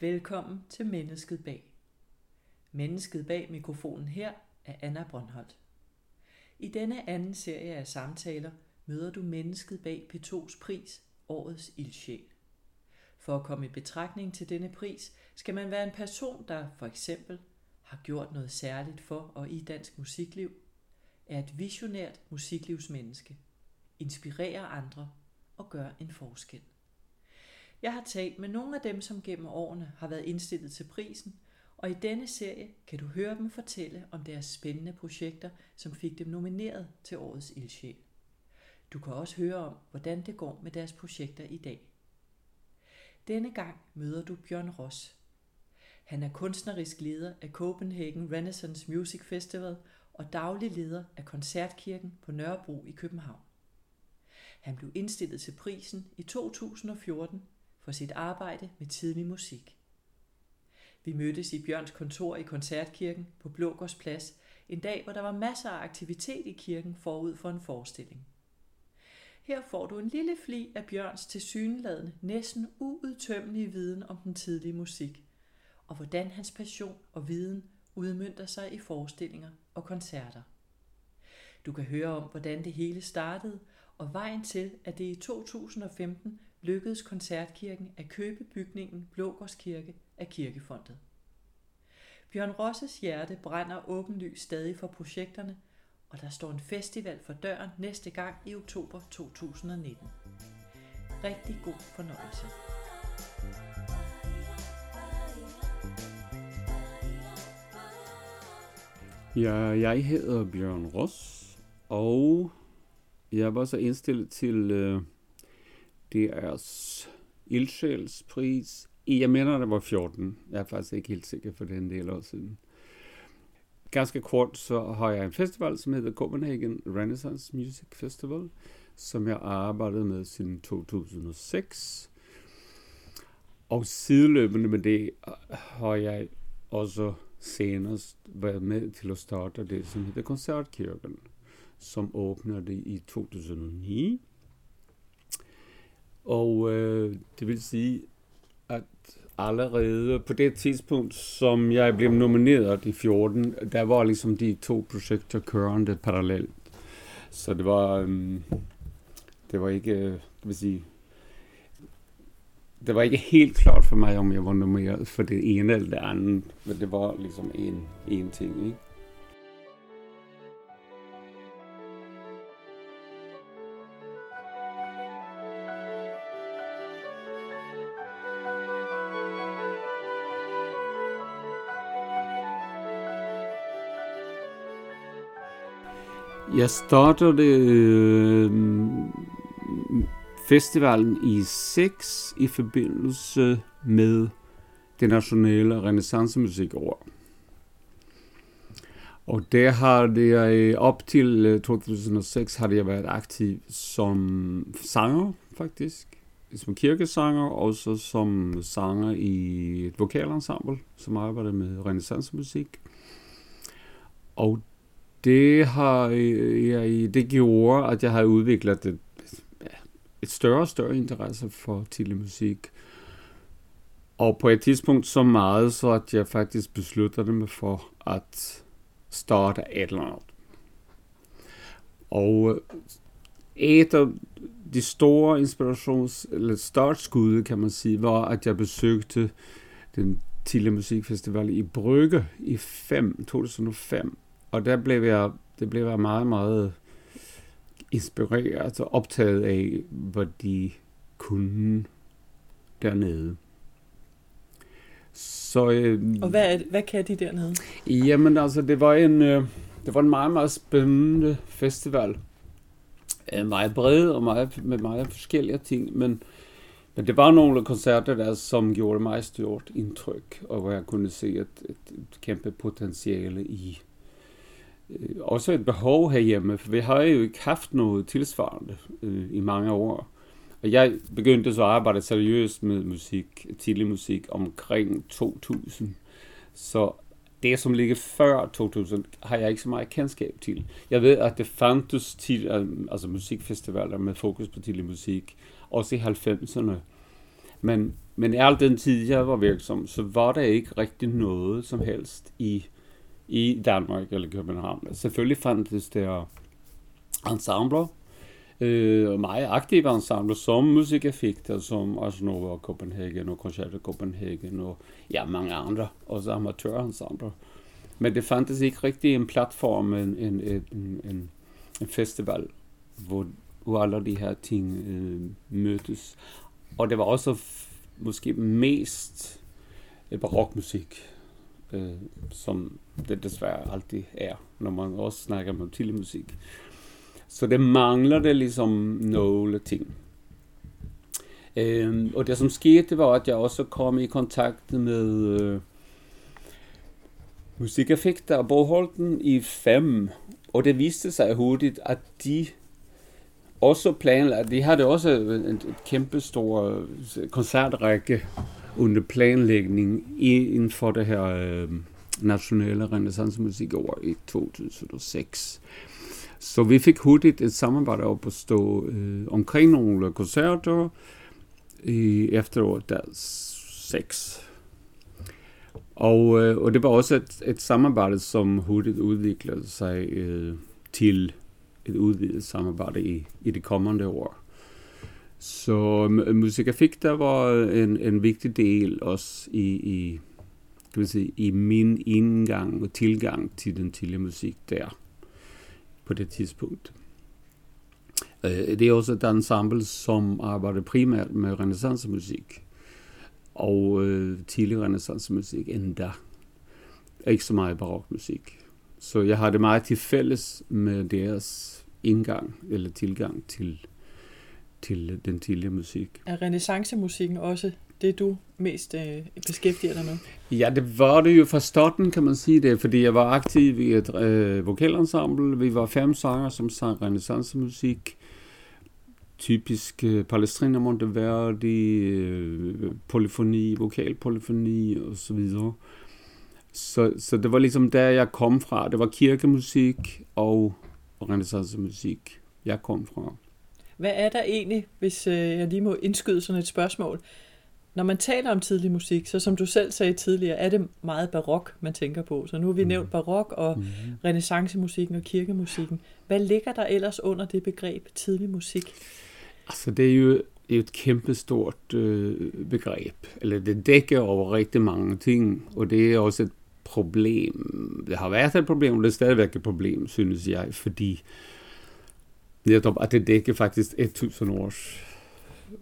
Velkommen til Mennesket bag. Mennesket bag mikrofonen her er Anna Brøndholt. I denne anden serie af samtaler møder du mennesket bag P2's pris, Årets Ildsjæl. For at komme i betragtning til denne pris, skal man være en person, der for eksempel har gjort noget særligt for og i dansk musikliv, er et visionært musiklivsmenneske, inspirerer andre og gør en forskel. Jeg har talt med nogle af dem, som gennem årene har været indstillet til prisen, og i denne serie kan du høre dem fortælle om deres spændende projekter, som fik dem nomineret til årets ildsjæl. Du kan også høre om, hvordan det går med deres projekter i dag. Denne gang møder du Bjørn Ross. Han er kunstnerisk leder af Copenhagen Renaissance Music Festival og daglig leder af Koncertkirken på Nørrebro i København. Han blev indstillet til prisen i 2014 for sit arbejde med tidlig musik. Vi mødtes i Bjørns kontor i Koncertkirken på Blågårds Plads en dag, hvor der var masser af aktivitet i kirken forud for en forestilling. Her får du en lille fli af Bjørns tilsyneladende næsten uudtømmelige viden om den tidlige musik, og hvordan hans passion og viden udmyndter sig i forestillinger og koncerter. Du kan høre om, hvordan det hele startede, og vejen til, at det i 2015 lykkedes Koncertkirken at købe bygningen Blågårdskirke af Kirkefondet. Bjørn Rosses hjerte brænder åbenlyst stadig for projekterne, og der står en festival for døren næste gang i oktober 2019. Rigtig god fornøjelse. Ja, jeg hedder Bjørn Ross, og jeg var så indstillet til øh, deres ildsjælspris. Jeg mener, det var 14. Jeg er faktisk ikke helt sikker for den del år siden. Ganske kort, så har jeg en festival, som hedder Copenhagen Renaissance Music Festival, som jeg arbejdede med siden 2006. Og sideløbende med det øh, har jeg også senest været med til at starte det, som hedder Koncertkirken, som åbnede i 2009. Og øh, det vil sige, at allerede på det tidspunkt, som jeg blev nomineret i 14, der var ligesom de to projekter kørende parallelt. Så det var, øhm, det var ikke, øh, det vil sige, det var ikke helt klart for mig, om jeg var nomineret for det ene eller det andet, men det var ligesom en, en ting, ikke? Jeg startede øh, festivalen i 6 i forbindelse med det nationale renaissancemusikår. Og der har jeg øh, op til øh, 2006 har jeg været aktiv som sanger faktisk, som kirkesanger, og så som sanger i et vokalensemble, som arbejder med renaissancemusik. Og det har øh, jeg, det gjorde, at jeg har udviklet et, et større og større interesse for tidlig musik. Og på et tidspunkt så meget, så at jeg faktisk besluttede mig for at starte et eller andet. Og øh, et af de store inspirations- eller startskud, kan man sige, var, at jeg besøgte den tidlige musikfestival i Brygge i 5, 2005 og der blev jeg, det blev jeg meget, meget inspireret og optaget af, hvad de kunden dernede. Så, øh, og hvad, er, hvad kan de dernede? Jamen altså, det var en, øh, det var en meget, meget spændende festival. Øh, meget bred og meget, med meget forskellige ting, men, men det var nogle koncerter der, som gjorde mig stort indtryk, og hvor jeg kunne se et, et, et kæmpe potentiale i Øh, også et behov herhjemme, for vi har jo ikke haft noget tilsvarende øh, i mange år. Og jeg begyndte så at arbejde seriøst med musik, tidlig musik, omkring 2000. Så det, som ligger før 2000, har jeg ikke så meget kendskab til. Jeg ved, at det fandtes til, øh, altså musikfestivaler med fokus på tidlig musik, også i 90'erne. Men, men i al den tid, jeg var virksom, så var der ikke rigtig noget som helst i, i Danmark eller København. Selvfølgelig fandtes der ensembler, øh, meget aktive ensembler, som musikeffekter, som Arsenova Copenhagen og Concerto Copenhagen og ja, mange andre, også amatørensembler. Men det fandtes ikke rigtig en platform, en, en, en, en, en festival, hvor, hvor alle de her ting øh, mødtes. Og det var også måske mest øh, barokmusik, øh, som det desværre altid er, når man også snakker om till musik. Så det mangler det ligesom nogle ting. Øhm, og det som skete var, at jeg også kom i kontakt med øh, musikeffekter og Boholten i fem. Og det viste sig hurtigt, at de også planlagde, de havde også en, en kæmpe stor øh, koncertrække under planlægning inden for det her øh, nationale renaissancemusikår i 2006. Så vi fik hurtigt et samarbejde op at stå øh, omkring nogle koncerter i efteråret der 6. Og, øh, og det var også et, et samarbejde, som hurtigt udviklede sig øh, til et udvidet samarbejde i, i de kommende år. Så Musika fik der var en, en vigtig del også i, i, kan man sige, i min indgang og tilgang til den tidlige musik der på det tidspunkt. Øh, det er også et ensemble, som arbejder primært med renaissancemusik og øh, tidlig renaissancemusik endda. Ikke så meget barokmusik. Så jeg har det meget til fælles med deres indgang eller tilgang til, til den tidlige musik. Er renaissancemusikken også det, du mest øh, beskæftiger dig med? Ja, det var det jo fra starten, kan man sige det, fordi jeg var aktiv i et øh, vokalensemble. Vi var fem sanger, som sang renaissancemusik. Typisk øh, Palestrina Monteverdi, øh, polyfoni, vokalpolyfoni og så videre. Så, så det var ligesom der, jeg kom fra. Det var kirkemusik og renaissancemusik, jeg kom fra. Hvad er der egentlig, hvis øh, jeg lige må indskyde sådan et spørgsmål? Når man taler om tidlig musik, så som du selv sagde tidligere, er det meget barok, man tænker på. Så nu har vi mm. nævnt barok og mm. renaissancemusikken og kirkemusikken. Hvad ligger der ellers under det begreb tidlig musik? Altså det er jo, det er et kæmpestort øh, begreb. Eller det dækker over rigtig mange ting, og det er også et problem. Det har været et problem, og det er stadigvæk et problem, synes jeg, fordi netop at det dækker faktisk 1000 års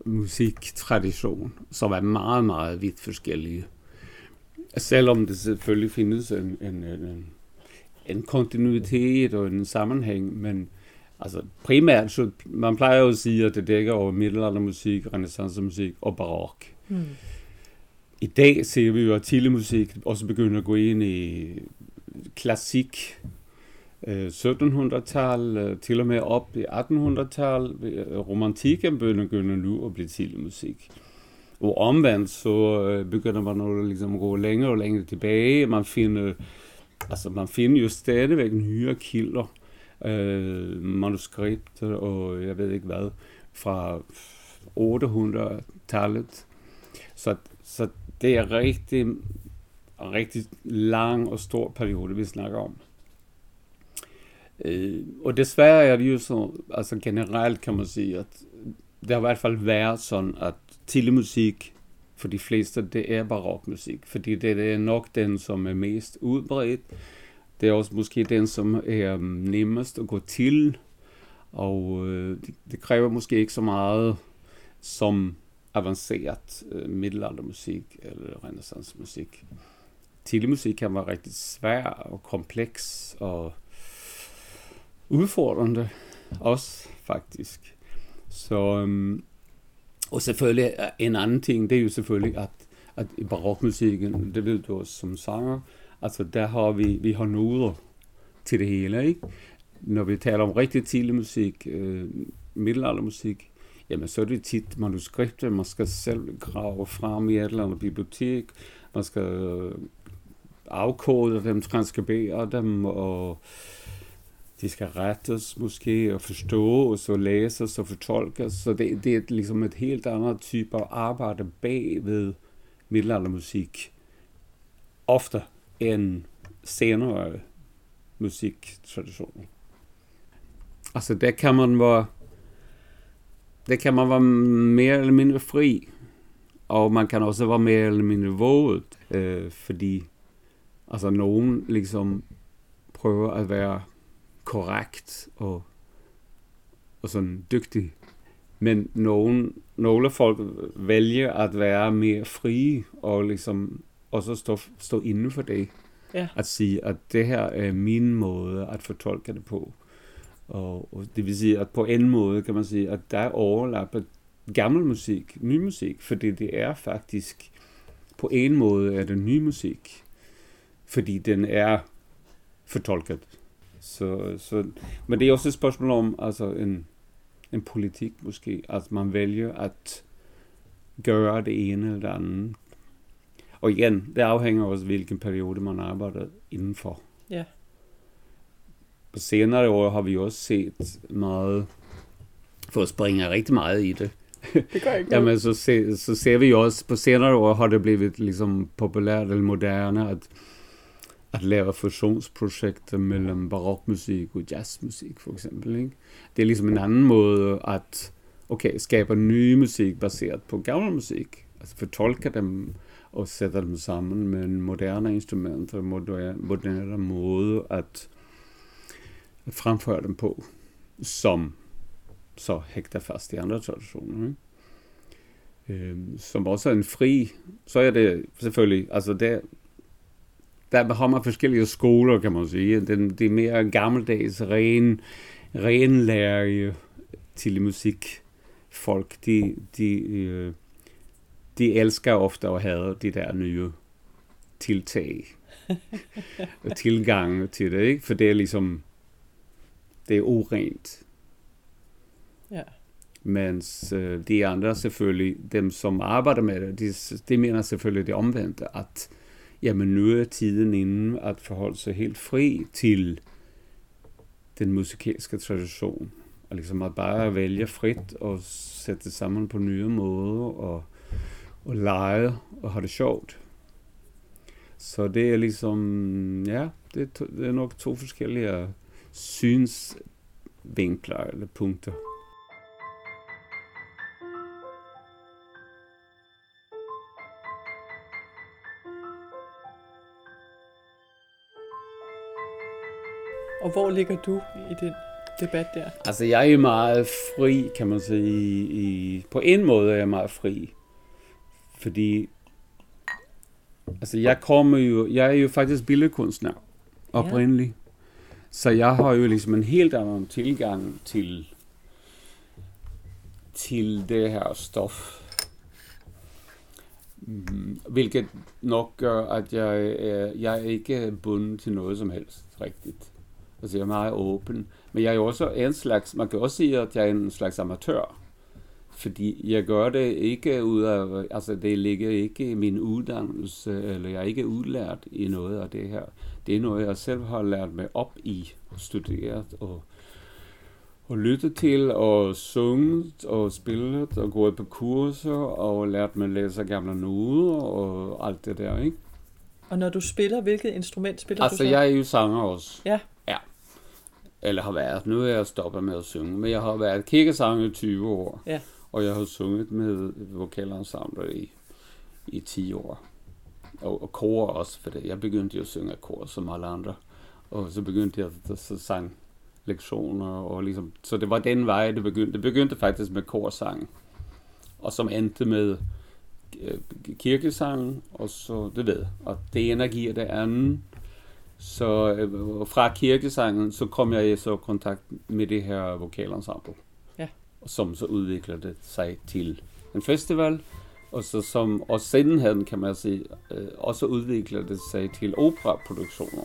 musiktradition, som er meget, meget vidt forskellige. Selvom det selvfølgelig findes en, en, en, en kontinuitet og en sammenhæng, men altså primært, så man plejer jo at sige, at det dækker over middelaldermusik, renaissancemusik og barok. Mm. I dag ser vi jo, at musik også begynder at gå ind i klassik, Øh, 1700-tal, øh, til og med op i 1800-tal. Øh, romantikken begynder nu at blive tidlig musik. Og omvendt så begynder man at ligesom gå længere og længere tilbage. Man finder, altså man finder jo stadigvæk nye kilder, øh, manuskripter og jeg ved ikke hvad, fra 800-tallet. Så, så det er rigtig, rigtig lang og stor periode, vi snakker om. Och og desværre er det jo så, altså generelt kan man sige, at det har i hvert fald været sådan, at tidlig musik for de fleste, det er barokmusik, fordi det, det er nok den, som er mest udbredt. Det er også måske den, som er nemmest at gå til, og øh, det, det kræver måske ikke så meget som avanceret øh, middelaldermusik eller renaissancemusik. Tidlig musik kan være rigtig svær og kompleks og udfordrende også faktisk. Så, øhm, og selvfølgelig øh, en anden ting, det er jo selvfølgelig, at, at i barokmusikken, det ved du også som sanger, altså der har vi, vi har noder til det hele, ikke? Når vi taler om rigtig tidlig musik, øh, middelaldermusik, jamen så er det tit manuskripter, man skal selv grave frem i et eller andet bibliotek, man skal øh, afkode dem, transkribere dem, og de skal rettes måske, og forstås, og læses og fortolkes. Så det, det er ligesom et helt andet type af arbejde bagved middelaldermusik. Ofte end senere musiktraditioner. Altså der kan man være, der kan man være mere eller mindre fri, og man kan også være mere eller mindre våget, øh, fordi altså nogen ligesom prøver at være korrekt og, og sådan dygtig. Men nogen, nogle folk vælger at være mere frie og ligesom også stå, stå inden for det. Ja. At sige, at det her er min måde at fortolke det på. Og, og det vil sige, at på en måde kan man sige, at der er overlappet gammel musik, ny musik, fordi det er faktisk, på en måde er det ny musik, fordi den er fortolket. Så, så, men det er også et spørgsmål om altså en, en politik måske, at man vælger at gøre det ene eller det andet. Og igen, det afhænger også hvilken periode man arbejder indenfor. Ja. På senere år har vi også set meget, for at springe rigtig meget i det. Det gør ikke Jamen, så, se, så ser vi også, på senere år har det blevet ligesom populært eller moderne, at at lave fusionsprojekter mellem barokmusik og jazzmusik for eksempel. Ikke? Det er ligesom en anden måde at okay, skabe ny musik baseret på gammel musik. Altså fortolke dem og sætte dem sammen med moderne instrumenter, moderne, moderne måde at, at fremføre dem på, som så hægter fast i andre traditioner. Ikke? Øhm, som også er en fri, så er det selvfølgelig, altså det, der har man forskellige skoler, kan man sige. Den, det er mere gammeldags, ren, renlærer til musik. Folk, de, de, øh, de elsker ofte at have de der nye tiltag og tilgang til det, ikke? For det er ligesom, det er urent. Ja. Mens øh, de andre selvfølgelig, dem som arbejder med det, de, de mener selvfølgelig det omvendte, at jamen nu er tiden inden at forholde sig helt fri til den musikalske tradition. Og ligesom at bare vælge frit og sætte det sammen på nye måder og, og lege og have det sjovt. Så det er ligesom, ja, det er, to, det er nok to forskellige synsvinkler eller punkter. Og hvor ligger du i den debat der? Altså, jeg er meget fri, kan man sige. I, på en måde er jeg meget fri. Fordi, altså, jeg kommer jo, jeg er jo faktisk billedkunstner oprindeligt. Ja. Så jeg har jo ligesom en helt anden tilgang til, til det her stof. Mm, hvilket nok gør, at jeg jeg er ikke bundet til noget som helst rigtigt. Altså jeg er meget åben. Men jeg er jo også en slags, man kan også sige, at jeg er en slags amatør. Fordi jeg gør det ikke ud af, altså det ligger ikke i min uddannelse, eller jeg er ikke udlært i noget af det her. Det er noget, jeg selv har lært mig op i, studeret og, og lyttet til, og sunget, og spillet, og gået på kurser, og lært mig at læse gamle noder, og alt det der, ikke? Og når du spiller, hvilket instrument spiller altså, du så? Altså, jeg er jo sanger også. Ja eller har været, nu er jeg stoppet med at synge, men jeg har været kirkesanger i 20 år, ja. og jeg har sunget med vokalensembler i, i 10 år. Og, og kor også, for det. jeg begyndte jo at synge kor som alle andre, og så begyndte jeg at så sang lektioner, og ligesom, så det var den vej, det begyndte. Det begyndte faktisk med korsang, og som endte med øh, kirkesangen, og så, det ved, og det ene giver det andet. Så øh, fra kirkesangen, så kom jeg i så kontakt med det her vokalensemble. Ja. Som så udviklede det sig til en festival, og så som, og sidenhen kan man sige, øh, også udviklede det sig til operaproduktioner.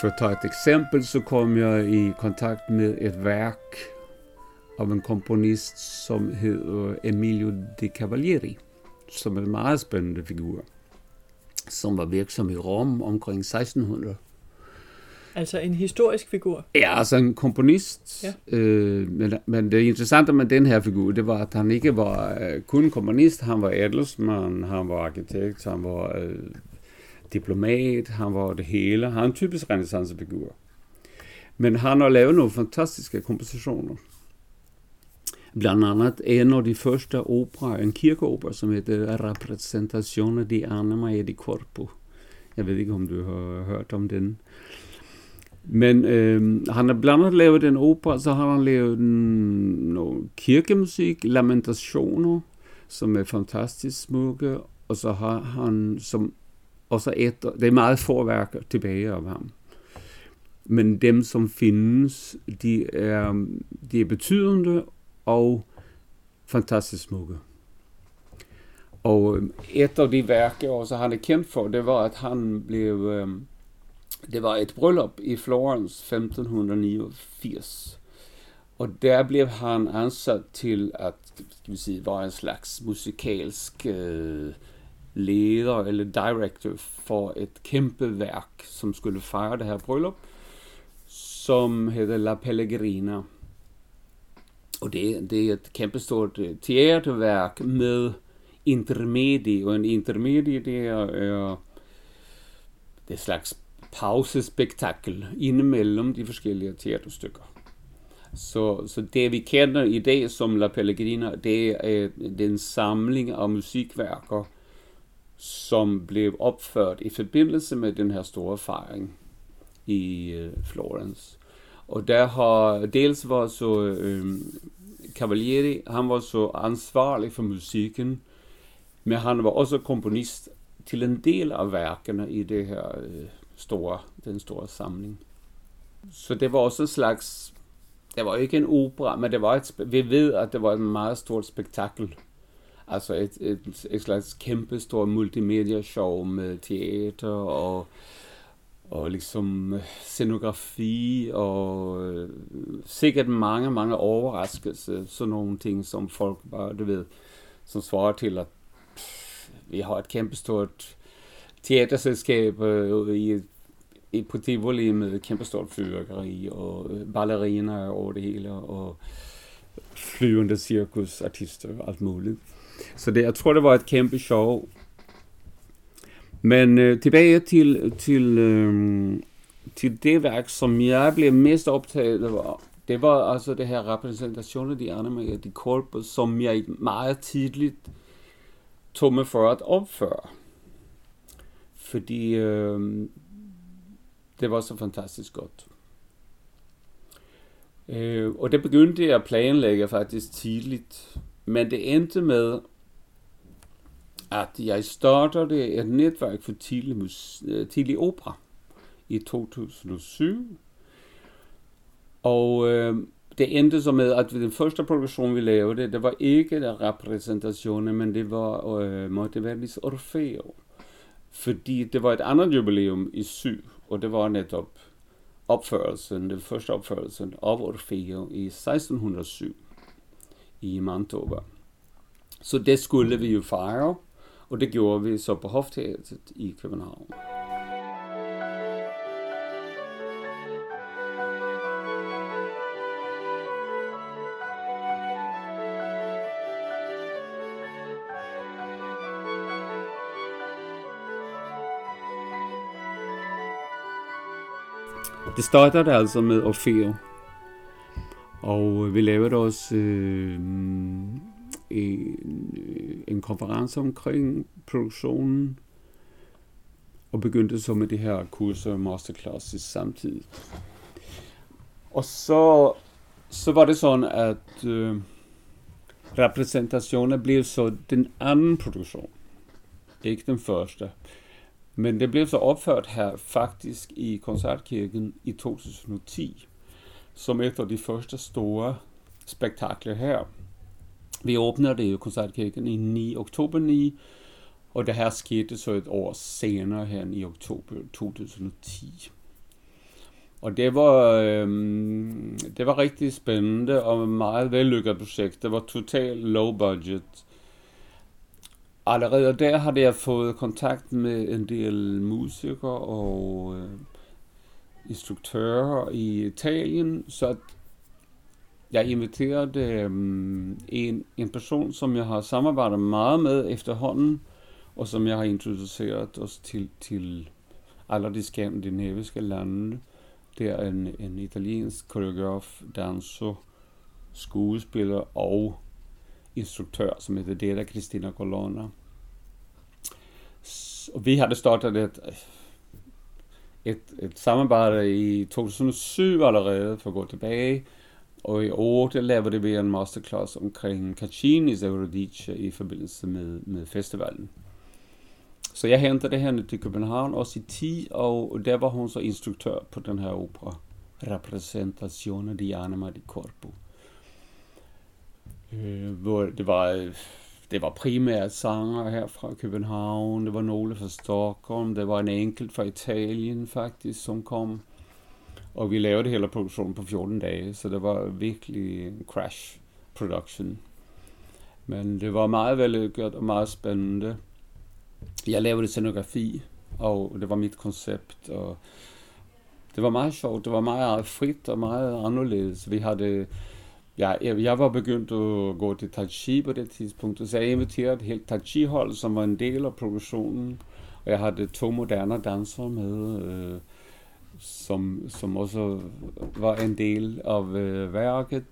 For at tage et eksempel, så kom jeg i kontakt med et værk av en komponist som hedder Emilio de Cavalieri, som er en meget spændende figur, som var virksom i Rom omkring 1600. Altså en historisk figur? Ja, altså en komponist. Ja. Øh, men, men det interessante med den her figur, det var, at han ikke var øh, kun komponist, han var adelsmand, han var arkitekt, han var øh, diplomat, han var det hele. Han er en typisk renaissancefigur. Men han har lavet nogle fantastiske kompositioner. Blandt andet en af de første opera, en kirkeopera, som heter Rappresentazione di Anima e di Corpo. Jeg ved ikke, om du har hørt om den. Men øh, han har blandt andet lavet en opera, så har han lavet noget kirkemusik, lamentationer, som er fantastisk smukke, og så har han som og så et, det er meget få værker tilbage af ham. Men dem, som findes, de er, de er betydende og fantastisk smukke. Og øh, et af de værker, også han er kendt for, det var, at han blev... Øh, det var et bryllup i Florence 1589. Og der blev han ansat til at skal vi sige, være en slags musikalsk øh, leder eller director for et kæmpe værk, som skulle fejre det her bryllup, som hedder La Pellegrina. Og det, det er et kæmpestort øh, teaterværk med intermedie, og en intermedie det er, er det er slags pausespektakel indimellem de forskellige teaterstykker. Så, så det vi kender i dag som La Pellegrina, det er, øh, det er en samling af musikværker, som blev opført i forbindelse med den her store fejring i øh, Florence. Og der har dels var så øh, Cavalieri, han var så ansvarlig for musikken, men han var også komponist til en del af værkerne i det her øh, store, den store samling. Så det var også en slags, det var ikke en opera, men det var et, vi ved, at det var et meget stort spektakel Altså et, et, et slags kæmpestort multimedia-show med teater og, og liksom scenografi og øh, sikkert mange, mange overraskelser. Sådan nogle ting, som folk bare, du ved, som svarer til, at pff, vi har et kæmpestort teaterselskab øh, i, i på Tivoli med kæmpestort fyrværkeri og øh, balleriner over det hele og flyvende cirkusartister og alt muligt. Så det, jeg tror, det var et kæmpe show. Men øh, tilbage til, til, øh, til det værk, som jeg blev mest optaget af, det var altså det her repræsentation af de anima de corpus, som jeg meget tidligt tog mig for at opføre. Fordi øh, det var så fantastisk godt. Øh, og det begyndte jeg at planlægge faktisk tidligt. Men det endte med, at jeg startede et netværk for tidlig, mus, øh, tidlig opera i 2007. Og øh, det endte så med, at den første produktion, vi lavede, det var ikke der repræsentation, men det var øh, Monteverdi's Orfeo. Fordi det var et andet jubilæum i syv, og det var netop opførelsen, den første opførelsen af Orfeo i 1607 i Mantova. Så det skulle vi jo fejre, og det gjorde vi så på Hofteatret i København. Det startede altså med Orfeo, og øh, vi lavede også øh, en, øh, en konference omkring produktionen, og begyndte så med det her kurser og masterclasses samtidig. Og så, så var det sådan, at øh, repræsentationen blev så den anden produktion, ikke den første. Men det blev så opført her faktisk i Koncertkirken i 2010, som et af de første store spektakler her. Vi åbnede jo Koncertkirken i 9 oktober 9, og det her skete så et år senere her i oktober 2010. Og det var, øhm, det var rigtig spændende og meget vellykket projekt. Det var totalt low budget. Allerede der havde jeg fået kontakt med en del musikere og øh, instruktører i Italien, så jeg inviterede øh, en, en person, som jeg har samarbejdet meget med efterhånden, og som jeg har introduceret os til, til alle de skandinaviske lande. Det er en, en italiensk koreograf, danser, skuespiller og instruktør, som heter Dela Cristina Colonna. Og vi havde startet et, et, et samarbejde i 2007 allerede, for at gå tilbage, og i år der lavede vi en masterclass omkring Kachinis Euridice i forbindelse med, med festivalen. Så jeg hentede hende til København også i 10, og der var hun så instruktør på den her opera. Representazione di Anima di Corpo. Øh, hvor det var, øh, det var primært sanger her fra København, det var nogle fra Stockholm, det var en enkelt fra Italien faktisk, som kom. Og vi lavede hele produktionen på 14 dage, så det var virkelig en crash production. Men det var meget vellykket og meget spændende jeg lavede scenografi, og det var mit koncept, og det var meget sjovt, det var meget frit og meget anderledes. Vi havde, ja, jeg var begyndt at gå til Tai Chi på det tidspunkt, så jeg inviterede et helt Tai Chi-hold, som var en del af produktionen, og jeg havde to moderne dansere med, øh, som, som også var en del af øh, værket.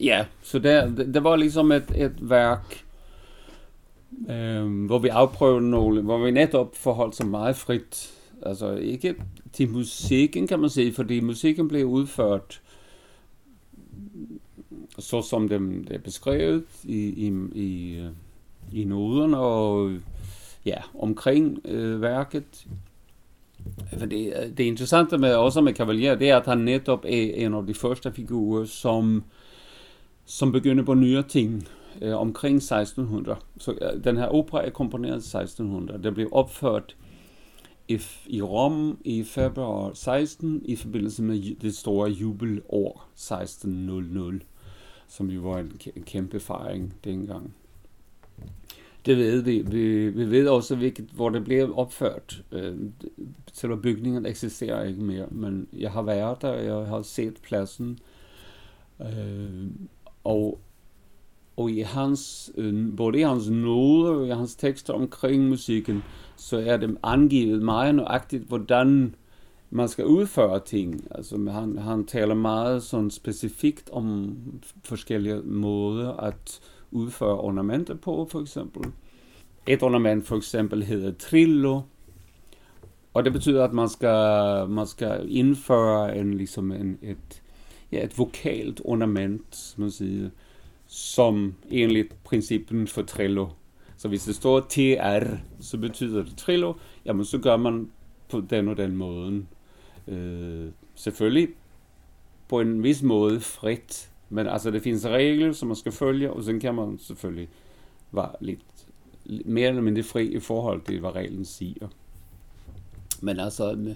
Ja, så der, det, det var ligesom et, et værk, øh, hvor vi afprøvede nogle, hvor vi netop forholdt sig meget frit. Altså ikke til musikken, kan man sige, fordi musikken blev udført så som dem, det er beskrevet i, i, i, i noderne og ja, omkring øh, værket. For det, det interessante med, også med Cavalier, det er, at han netop er en af de første figurer, som, som begynder på nye ting øh, omkring 1600. Så øh, den her opera er komponeret i 1600. Den blev opført i, i Rom i februar 16 i forbindelse med det store jubelår 1600, som jo var en, en kæmpe fejring dengang. Det ved vi. Vi, vi ved også, hvilket, hvor det blev opført. Øh, selve bygningen eksisterer ikke mere, men jeg har været der, jeg har set pladsen. Øh, og og i hans, øh, både i hans noder og i hans tekster omkring musikken, så er det angivet meget nøjagtigt, hvordan man skal udføre ting. Altså han, han taler meget sådan specifikt om forskellige måder at udføre ornamenter på, for eksempel. Et ornament for eksempel hedder trillo, og det betyder, at man skal, man skal indføre en, ligesom en, et, ja, et vokalt ornament, man siger, som enligt princippen for Trello. Så hvis det står TR, så betyder det Trillo, jamen så gør man på den og den måden. Øh, selvfølgelig på en vis måde frit, men altså det findes regler, som man skal følge, og så kan man selvfølgelig være lidt mere eller mindre fri i forhold til, hvad reglen siger. Men altså,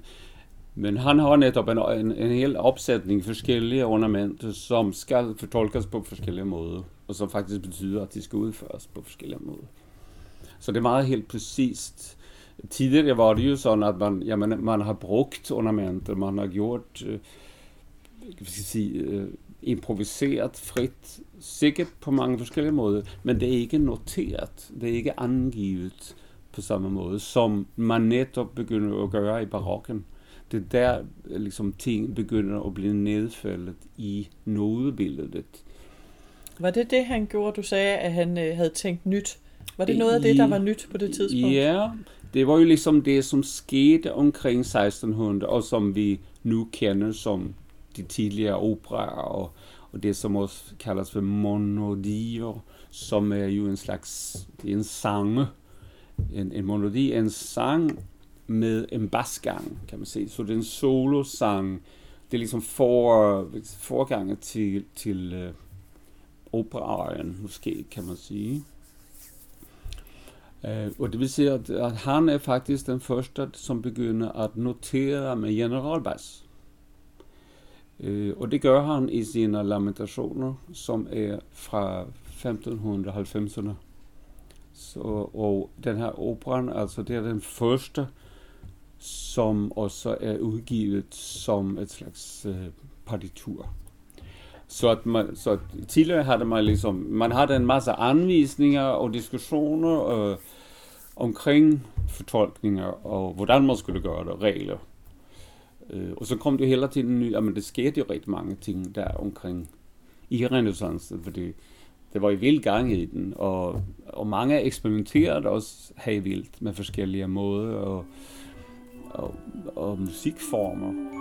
men han har netop en, en, en hel opsætning forskellige ornamenter, som skal fortolkes på forskellige måder, og som faktisk betyder, at de skal udføres på forskellige måder. Så det er meget helt præcist. Tidligere var det jo sådan, at man, ja, man, man har brugt ornamenter, man har gjort, skal sige, øh, improviseret frit, sikkert på mange forskellige måder, men det er ikke noteret, det er ikke angivet på samme måde, som man netop begynder at gøre i barokken det er der liksom ting begynder at blive nedfældet i nodebilledet. Var det det, han gjorde? Du sagde, at han øh, havde tænkt nyt. Var det noget af det, der var nyt på det tidspunkt? Ja, det var jo ligesom det, som skete omkring 1600, og som vi nu kender som de tidligere operaer, og, og det som også kaldes for monodier, som er jo en slags en sang. En, en monodi en sang med en basgang, kan man sige. Så det er en solosang. Det er ligesom for, forgangen til, til uh, operaen, måske kan man sige. Eh, uh, og det vil sige, at, at han er faktisk den første, som begynder at notere med generalbas. Uh, eh, og det gør han i sine lamentationer, som er fra 1590'erne. Så, og den her operan, altså det er den første, som også er udgivet som et slags uh, partitur. Så, att man, så tidligere havde man ligesom, man havde en masse anvisninger og diskussioner eh, omkring fortolkninger og hvordan man skulle gøre det, regler. Eh, og så kom det hele tiden ny, men det skete jo rigtig mange ting der omkring i renässansen, fordi det var i vild gang i den, og, og mange eksperimenterede også helt vildt med forskellige måder og, og, og musikformer.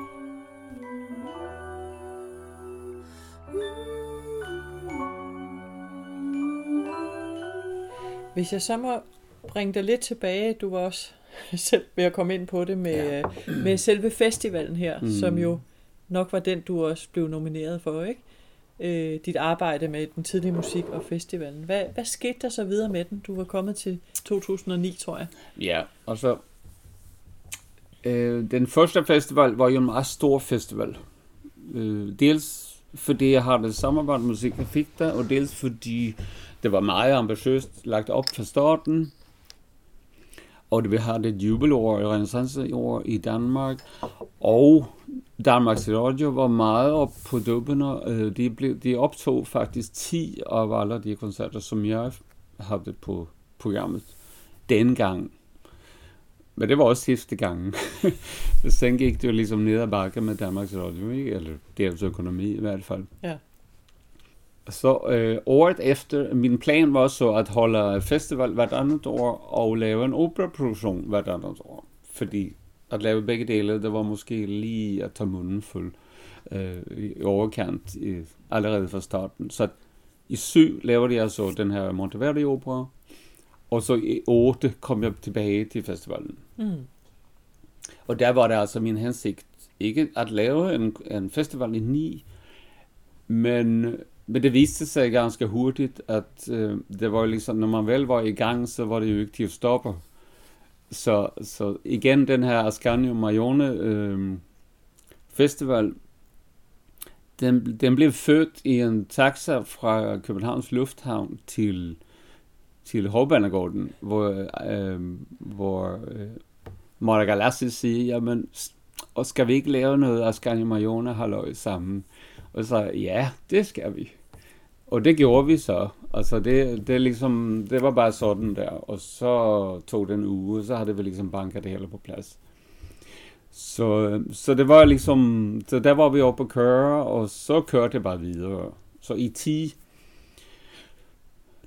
Hvis jeg så må bringe dig lidt tilbage, du var også selv ved at komme ind på det med, ja. med selve festivalen her, mm. som jo nok var den, du også blev nomineret for, ikke? øh, dit arbejde med den tidlige musik og festivalen. Hvad, hvad skete der så videre med den? Du var kommet til 2009, tror jeg. Ja, og så... Øh, den første festival var jo en meget stor festival. Øh, dels fordi jeg har det samarbejde musik, jeg fik der, og dels fordi det var meget ambitiøst lagt op fra starten. Og vi har det jubelår, renaissanceår i Danmark, og Danmarks Radio var meget op på dubberne. Øh, de, blev, de optog faktisk 10 af alle de koncerter, som jeg havde på programmet dengang. Men det var også sidste gang. Sen gik det jo ligesom ned ad bakke med Danmarks Radio, ikke? eller deres økonomi i hvert fald. Ja. Så øh, året efter, min plan var så at holde festival hvert andet år og lave en operaproduktion hvert andet år. Fordi at lave begge dele, det var måske lige at tage munden fuld øh, i overkant i, allerede fra starten. Så i syv laver de altså den her Monteverdi opera, og så i otte kom jeg tilbage til festivalen. Mm. Og der var det altså min hensigt ikke at lave en, en festival i ni, men, men det viste sig ganske hurtigt, at øh, det var liksom, når man vel var i gang, så var det jo ikke til at stoppe. Så, så igen den her Ascanio Marione øh, festival, den, den blev født i en taxa fra Københavns Lufthavn til, til Hovbanegården, hvor, øh, hvor øh, Mora Galassi siger, jamen, og skal vi ikke lave noget Ascanio Marione halløj sammen? Og så ja, det skal vi. Og det gjorde vi så. Altså det, det, ligesom, det var bare sådan der. Og så tog den uge, så havde vi ligesom banket det hele på plads. Så, så det var ligesom, så der var vi oppe at køre, og så kørte det bare videre. Så i 10,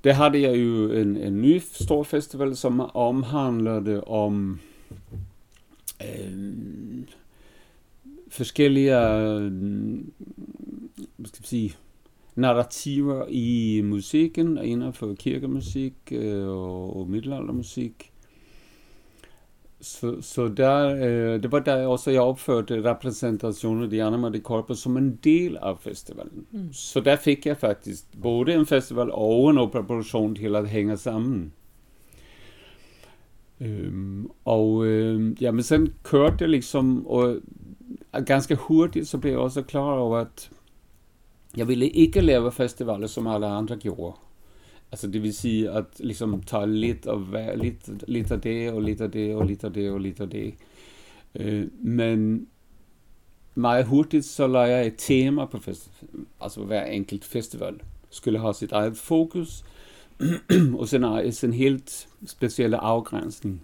der havde jeg jo en, en ny stor festival, som omhandlede om øh, forskellige, øh, hvad skal jeg sige, narrativer i musikken, inden for kirkemusik øh, og middelaldermusik. Så, så der, øh, det var der også, jeg opførte repræsentationen af Diana de Corpus som en del af festivalen. Mm. Så der fik jeg faktisk både en festival og en operaproduktion til at hænge sammen. Øhm, og øh, ja, men sen kørte det liksom, og ganske hurtigt så blev jeg også klar over, at jeg ville ikke lave festivaler, som alle andre gjorde. Altså det vil sige at liksom ta lidt, og hver, lidt, lidt af det, og lidt af det, og lidt af det, og lidt af det. Øh, men meget hurtigt så lagde jeg et tema på festival. Altså hver enkelt festival skulle have sit eget fokus, og sen en øh, helt specielle afgrænsning.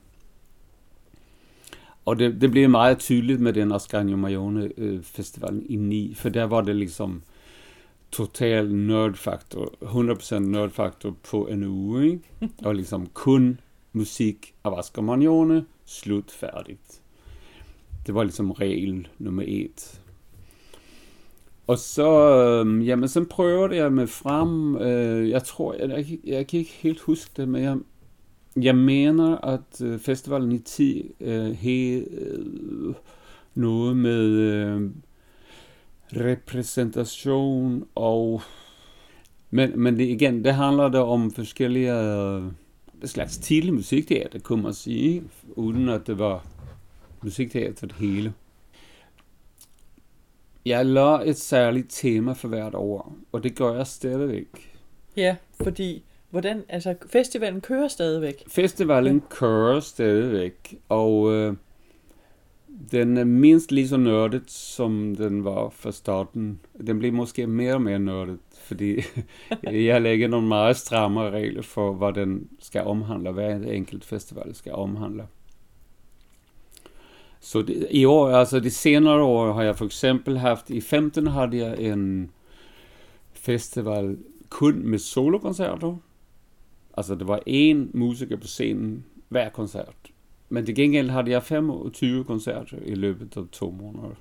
og det, det blev meget tydeligt med den Ascanio Mayone øh, festivalen i 9, for der var det liksom total nørdfaktor, 100% nørdfaktor på en uge, ikke? og liksom kun musik af Ascanio Mayone, slut færdigt. Det var ligesom regel nummer et. Og så, øh, jamen, så prøvede jeg med frem, øh, jeg tror, jeg, jeg, jeg kan ikke helt huske det, men jeg, jeg mener, at øh, festivalen i 10 øh, havde øh, noget med øh, repræsentation og... Men, men det, igen, det handler der om forskellige øh, slags tidlig musikteater, kunne man sige, uden at det var musikteater det hele. Jeg lader et særligt tema for hvert år, og det gør jeg stadigvæk. Ja, fordi hvordan, altså festivalen kører stadigvæk. Festivalen kører stadigvæk, og øh, den mindst lige så nørdet, som den var fra starten. Den bliver måske mere og mere nørdet, fordi jeg lægger nogle meget stramme regler for, hvad den skal omhandle, hvad en enkelt festival skal omhandle. Så det, i år, altså de senere år har jeg for eksempel haft, i 15 havde jeg en festival kun med solokoncerter. Altså det var en musiker på scenen hver koncert. Men til gengæld hade jeg 25 koncerter i løbet af to måneder.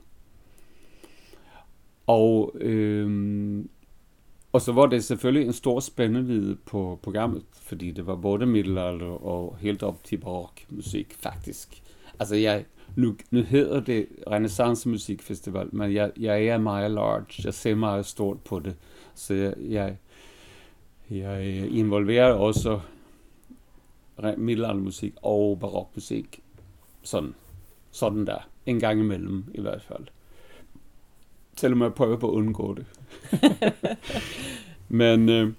Og, øhm, og så var det selvfølgelig en stor spændvidde på programmet, fordi det var både middelalder og helt op til barok musik, faktisk. Altså jeg, nu, nu hedder det Renaissance Musikfestival, men jeg, jeg er meget large. Jeg ser meget stort på det. Så jeg, jeg, jeg involverer også middelaldermusik og barokmusik. Sådan, sådan der. En gang imellem i hvert fald. Selvom jeg prøver på at undgå det. men, øh,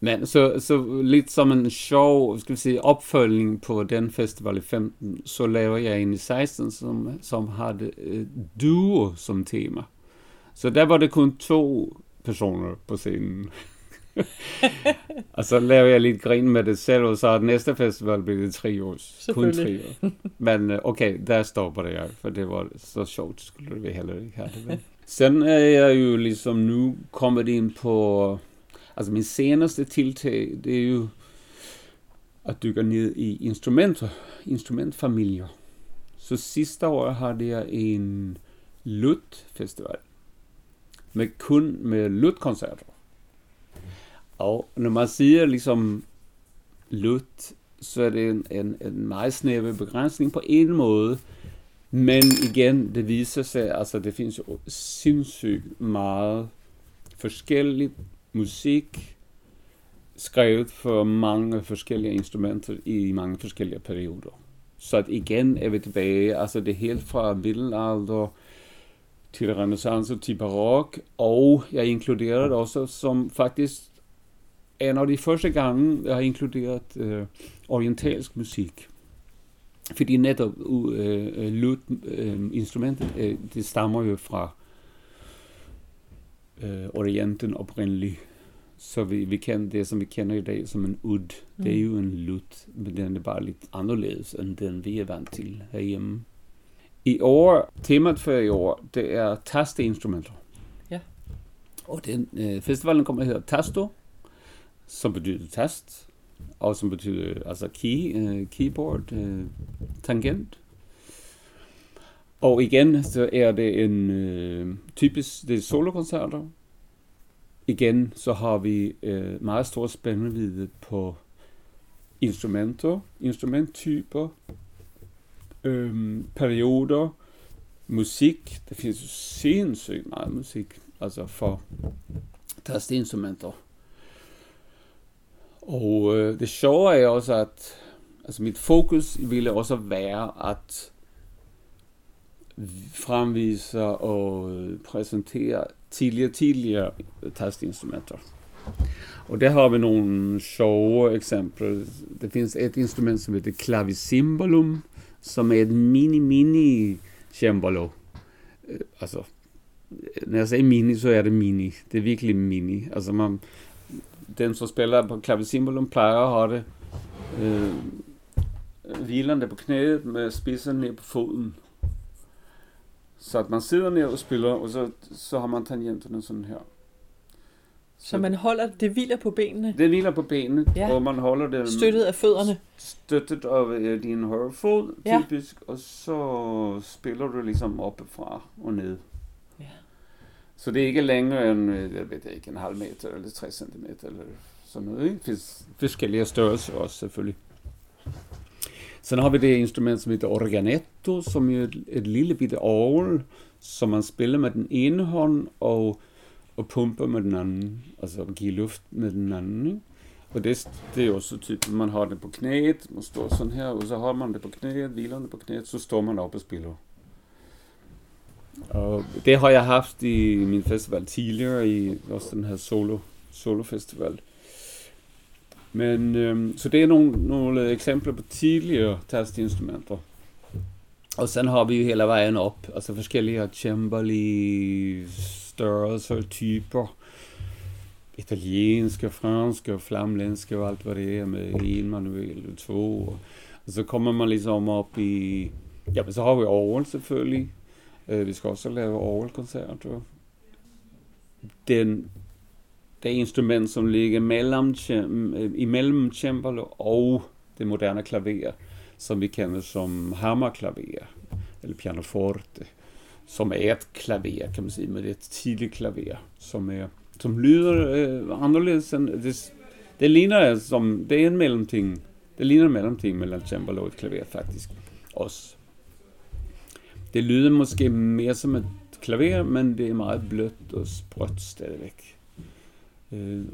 men så, så lidt som en sjov skal vi sige, opfølgning på den festival i 15, så laver jeg en i 16, som, som havde uh, duo som tema. Så der var det kun to personer på scenen. og så lavede jeg lidt grin med det selv, og så næste festival blev det tre år. Kun tre år. Men øh, okay, der stopper det jeg, for det var så sjovt, skulle vi heller ikke have det. Sen er jeg jo ligesom nu kommet ind på Altså min seneste tiltag, det er jo at dykke ned i instrumenter, instrumentfamilier. Så sidste år havde jeg en Lut-festival. Med kun med Lut-koncerter. Ja, när man säger liksom Lut, så er det en, en, en meget snæver begrænsning på en måde. Men igen, det viser sig, altså det findes jo sindssygt meget forskelligt musik skrevet for mange forskellige instrumenter i mange forskellige perioder. Så at igen er vi tilbage, altså det er helt fra middelalder til renaissance til barok, og jeg inkluderer det også som faktisk en af de første gange, jeg har inkluderet øh, orientalsk musik. Fordi netop øh, lut, øh, instrumentet, øh, det stammer jo fra øh, Orienten oprindeligt. Så vi, vi kender det, som vi kender i dag som en ud. Mm. Det er jo en lut, men den er bare lidt anderledes end den, vi er vant til herhjemme. I år, temaet for i år, det er tasteinstrumenter. Ja. Og den øh, festivalen kommer hedder Tasto, som betyder tast, og som betyder altså key, uh, keyboard, uh, tangent. Og igen, så er det en uh, typisk, det er solokoncerter. Igen, så har vi uh, meget stor spændvidde på instrumenter, instrumenttyper, øh, perioder, musik. Der findes jo sindssygt meget musik, altså for tastinstrumenter. Og øh, det sjove er også, at altså mit fokus ville også være at fremvise og øh, præsentere tidligere, tidligere øh, tastinstrumenter. Og der har vi nogle sjove eksempler. Det finns et instrument som heter clavicimbalum, som er et mini-mini cembalo. Øh, altså, når jeg siger mini, så er det mini. Det er virkelig mini. Altså, man, den som spiller på clavicimbalum plejer at have det øh, hvilende på knæet med spidsen ned på foden. Så at man sidder ned og spiller, og så, så har man tangenterne sådan her. Så man holder, det hviler på benene, Det hviler på benene, Ja. ja. og man holder det støttet af fødderne. støttet af øh, din højre fod, Ja. typisk, og så spiller du ligesom oppefra og ned. Så det er ikke længere end, øh, jeg ved ikke, en halv meter eller 60 cm eller sådan noget. Ikke? Fis- Forskellige størrelser også selvfølgelig. Sen har vi det instrument som heter organetto, som er et, et lille bitte orgel, som man spiller med den ene hånd og, og pumper med den anden. Altså giver luft med den anden. Ikke? Og det, det er også så man har det på knæet, man står sådan her, og så har man det på knæet, hvilende på knæet, så står man op og spiller. Og det har jeg haft i min festival tidligere, i også den her solo, solo festival. Men, øhm, så det er nogle, nogle eksempler på tidligere tastinstrumenter. Og sen har vi jo hele vejen op, altså forskellige cembali, størrelser, typer. Italienske, franske, flamländske og alt hvad det er med en manuel og to. Og, og så kommer man ligesom op i... Ja, men så har vi orgel selvfølgelig. Øh, vi skal også lave orgelkoncerter. Den, det instrument, som ligger mellem, øh, imellem cembalo og det moderne klaver, som vi kender som hammerklaver, eller pianoforte, som er et klaver, kan man sige, men det er et tidligt klaver, som er som lyder øh, anderledes end, det, det ligner som, det er en mellemting, det ligner en mellemting mellem cembalo og et klaver faktisk, også. Det lyder måske mere som et klaver, men det er meget blødt og sprødt stadigvæk. Øh,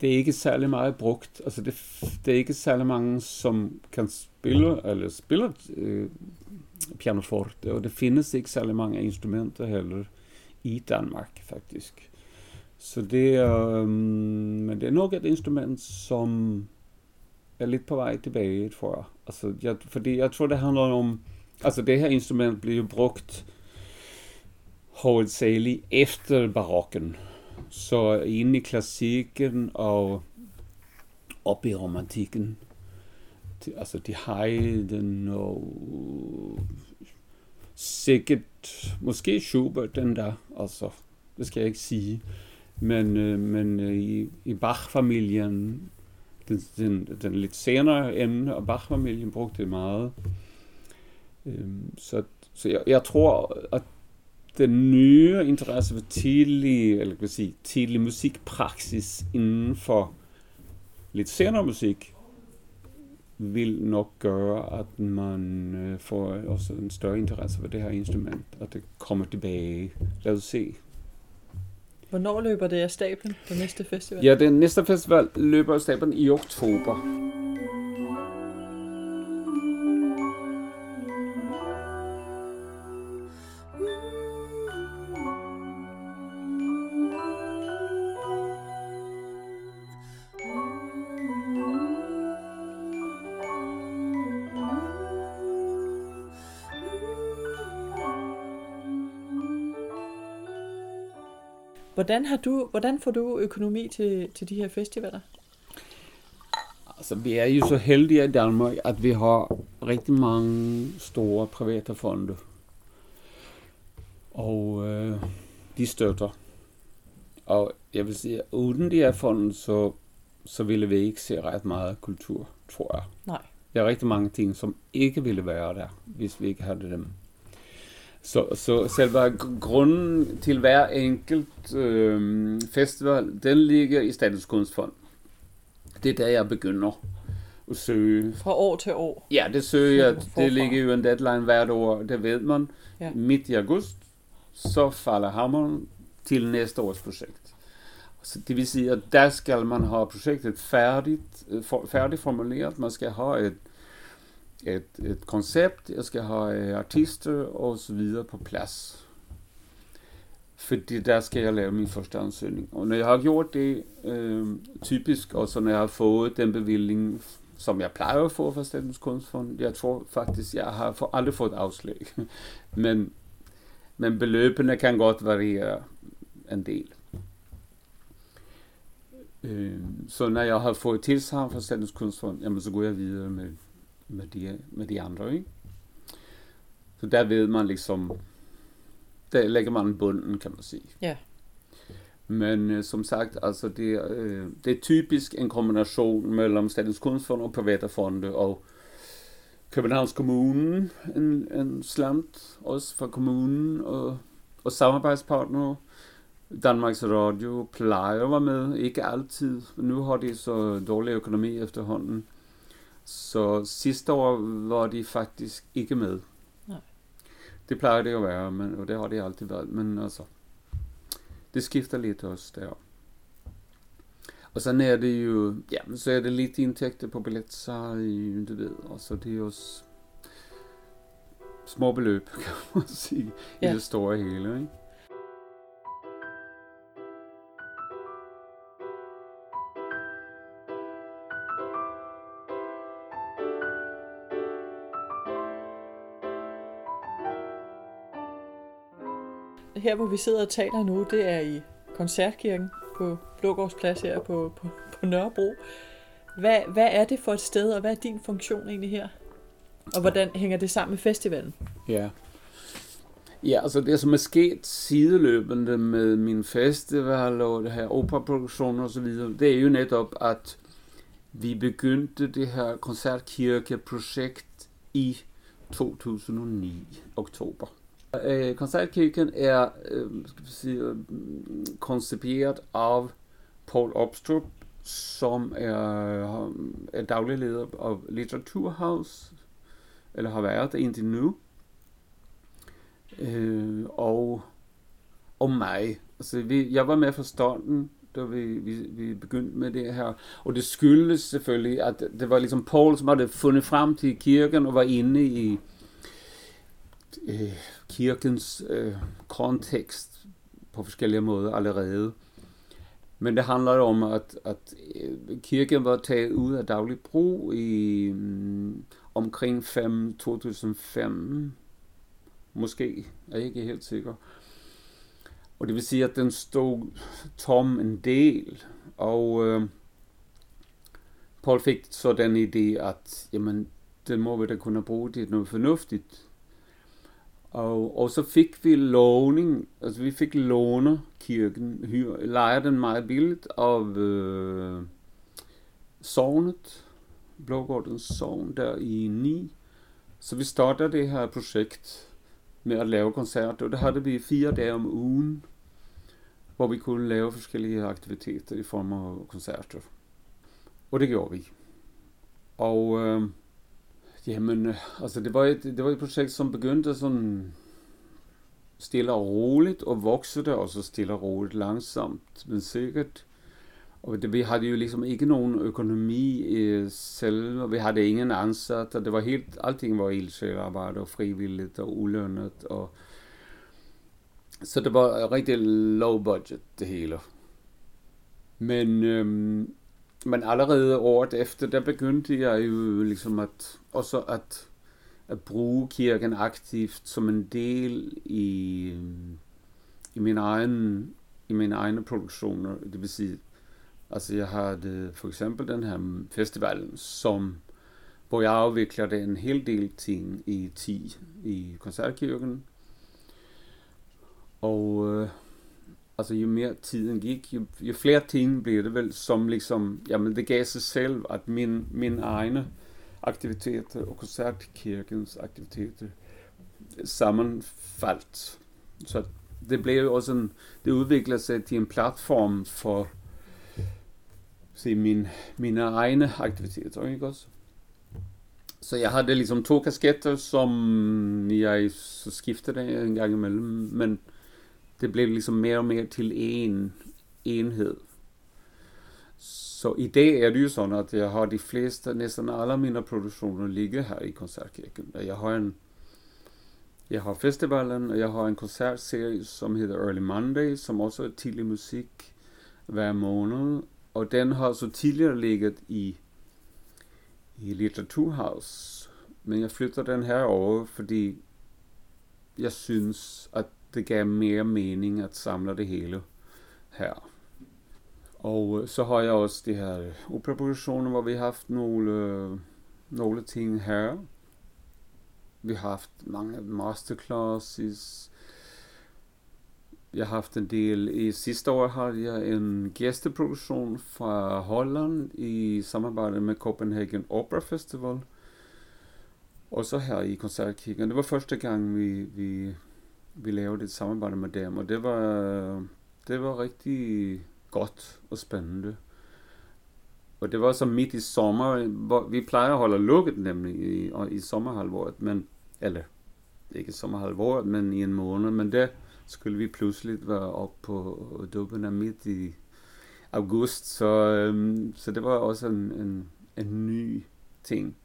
det er ikke særlig meget brugt. Altså det, det er ikke særlig mange, som kan spille, eller spiller øh, pianoforte, og det findes ikke særlig mange instrumenter heller i Danmark faktisk. Så det er, øh, men det er nok et instrument, som er lidt på vej tilbage, tror jeg. Altså, jeg, fordi jeg tror, det handler om, alltså det här instrument blir ju brukt hovedsageligt efter barokken. Så inde i klassikken og op i romantikken. De- Altså de Haydn og sikkert, måske Schubert den der, altså det skal jeg ikke sige. Men, øh, men øh, i, i Bach-familien, den, den, den lidt senere ende af Bach-familien brugte det meget. Øhm, så så jeg, jeg tror, at den nye interesse for tidlig, eller kan sige, tidlig musikpraksis inden for lidt senere musik, vil nok gøre, at man øh, får også en større interesse for det her instrument, og det kommer tilbage. Lad os se. Hvornår løber det af stablen, den næste festival? Ja, den næste festival løber af stablen i oktober. Hvordan, har du, hvordan får du økonomi til, til de her festivaler? Altså, vi er jo så heldige i Danmark, at vi har rigtig mange store private fonde. Og øh, de støtter. Og jeg vil sige, at uden de her fonde, så, så ville vi ikke se ret meget kultur, tror jeg. Nej. Der er rigtig mange ting, som ikke ville være der, hvis vi ikke havde dem. Så, så selve gr- grunden til hver enkelt øh, festival, den ligger i Statens Kunstfond. Det er der, jeg begynder at søge. Fra år til år. Ja, det søger jeg. Det ligger jo en deadline hvert år, det ved man. Ja. Midt i august, så falder hammeren til næste års projekt. Så det vil sige, at der skal man have projektet færdigt, øh, for, færdigt formuleret. Man skal have et, et, et koncept, jeg skal have øh, artister og så videre på plads. Fordi der skal jeg lave min første ansøgning. Og når jeg har gjort det, øh, typisk, og så når jeg har fået den bevilling, som jeg plejer at få fra Statens Kunstfond, jeg tror faktisk, jeg har for, aldrig fået afslag. men, men beløbene kan godt variere en del. Øh, så når jeg har fået tilsagn fra Statens Kunstfond, jamen så går jeg videre med med de, med de andre. Ikke? Så der ved man liksom, der lægger man bunden, kan man sige. Ja. Men øh, som sagt, altså det, øh, det er typisk en kombination mellem Statens Kunstfond og private fonde og Københavns Kommune, en, en slant også fra kommunen og, og samarbejdspartnere. Danmarks Radio plejer at være med, ikke altid. Nu har de så dårlig økonomi efterhånden. Så sidste år var de faktisk ikke med. Nej. Det plejer det at være, men, og det har de altid været. Men altså, det skifter lidt også der. Og så er det jo, ja, så er det lidt indtægter på billetsalg, du og så det er også små beløb, kan man sige, ja. i det store hele, ikke? Der, hvor vi sidder og taler nu, det er i Koncertkirken på Blågårdsplads her på, på, på Nørrebro. Hvad, hvad er det for et sted, og hvad er din funktion egentlig her? Og hvordan hænger det sammen med festivalen? Ja. Ja, altså det som er sket sideløbende med min festival og det her operaproduktion og så videre, det er jo netop, at vi begyndte det her koncertkirkeprojekt i 2009, oktober. Eh, koncertkirken er eh, ska vi se, ehm, koncipierad av af Paul Opstrup, som er, er daglig leder af Litteraturhaus, eller har været det indtil nu. Øh, og, og mig. Altså, vi, jeg var med fra starten, da vi, vi, vi begyndte med det her. Og det skyldes selvfølgelig, at det var ligesom Paul, som havde fundet frem til kirken og var inde i øh, kirkens øh, kontekst på forskellige måder allerede. Men det handler om, at, at øh, kirken var taget ud af daglig brug i um, omkring 5, 2005, måske, jeg er ikke helt sikker. Og det vil sige, at den stod tom en del, og øh, Paul fik så den idé, at jamen, den må vi da kunne bruge til noget fornuftigt. Og, og så fik vi låning, altså vi fik låne kirken, hyre, den meget billigt af øh, sovnet, Blågårdens sovn der i 9. Så vi startede det her projekt med at lave koncerter, og det havde vi fire dage om ugen, hvor vi kunne lave forskellige aktiviteter i form af koncerter. Og det gjorde vi. Og øh, Jamen, øh, altså det var, et, det var et projekt, som begyndte sådan stille og roligt, og voksede også stille og roligt, langsomt, men sikkert. Og det, vi havde jo ligesom ikke nogen økonomi øh, selv, og vi havde ingen ansat, og det var helt, alting var ildsjælarbejde og frivilligt og ulønnet. Og, så det var rigtig low budget, det hele. Men øhm, men allerede året efter, der begyndte jeg jo ligesom at, også at, at bruge kirken aktivt som en del i, i min egen i mine egne produktioner. Det vil sige, altså jeg havde for eksempel den her festivalen, som, hvor jeg afviklede en hel del ting i 10 i koncertkirken. Og øh, altså jo mere tiden gik, jo, jo flere ting blev det vel, som liksom, jamen det gav sig selv, at min, min egne aktiviteter og koncertkirkens aktiviteter sammenfaldt. Så det blev jo også en, det udviklede sig til en platform for se, min, mine egne aktiviteter, ikke også? Så jeg havde ligesom to kasketter, som jeg så skiftede en gang imellem, men det blev liksom mere og mere til en enhed. Så i dag er det jo sådan, at jeg har de fleste, næsten alle mine produktioner ligger her i Koncertkirken. Jeg har en jeg har festivalen, og jeg har en koncertserie, som hedder Early Monday, som også er tidlig musik hver måned. Og den har så tidligere ligget i, i Litteraturhaus. Men jeg flytter den her over, fordi jeg synes, at det gav mere mening at samle det hele her. Og øh, så har jeg også de her øh, operapositioner, hvor vi har haft nogle, øh, nogle ting her. Vi har haft mange masterclasses. Jeg har haft en del, i sidste år havde jeg en gæsteproduktion fra Holland i samarbejde med Copenhagen Opera Festival. Og så her i Koncertkirken. Det var første gang, vi, vi, vi lavede et samarbejde med dem, og det var, det var rigtig godt og spændende. Og det var så midt i sommer, hvor vi plejer at holde lukket nemlig i, i sommerhalvåret, men, eller ikke sommerhalvåret, men i en måned, men det skulle vi pludselig være op på dubberne midt i august, så, øhm, så det var også en, en, en ny ting.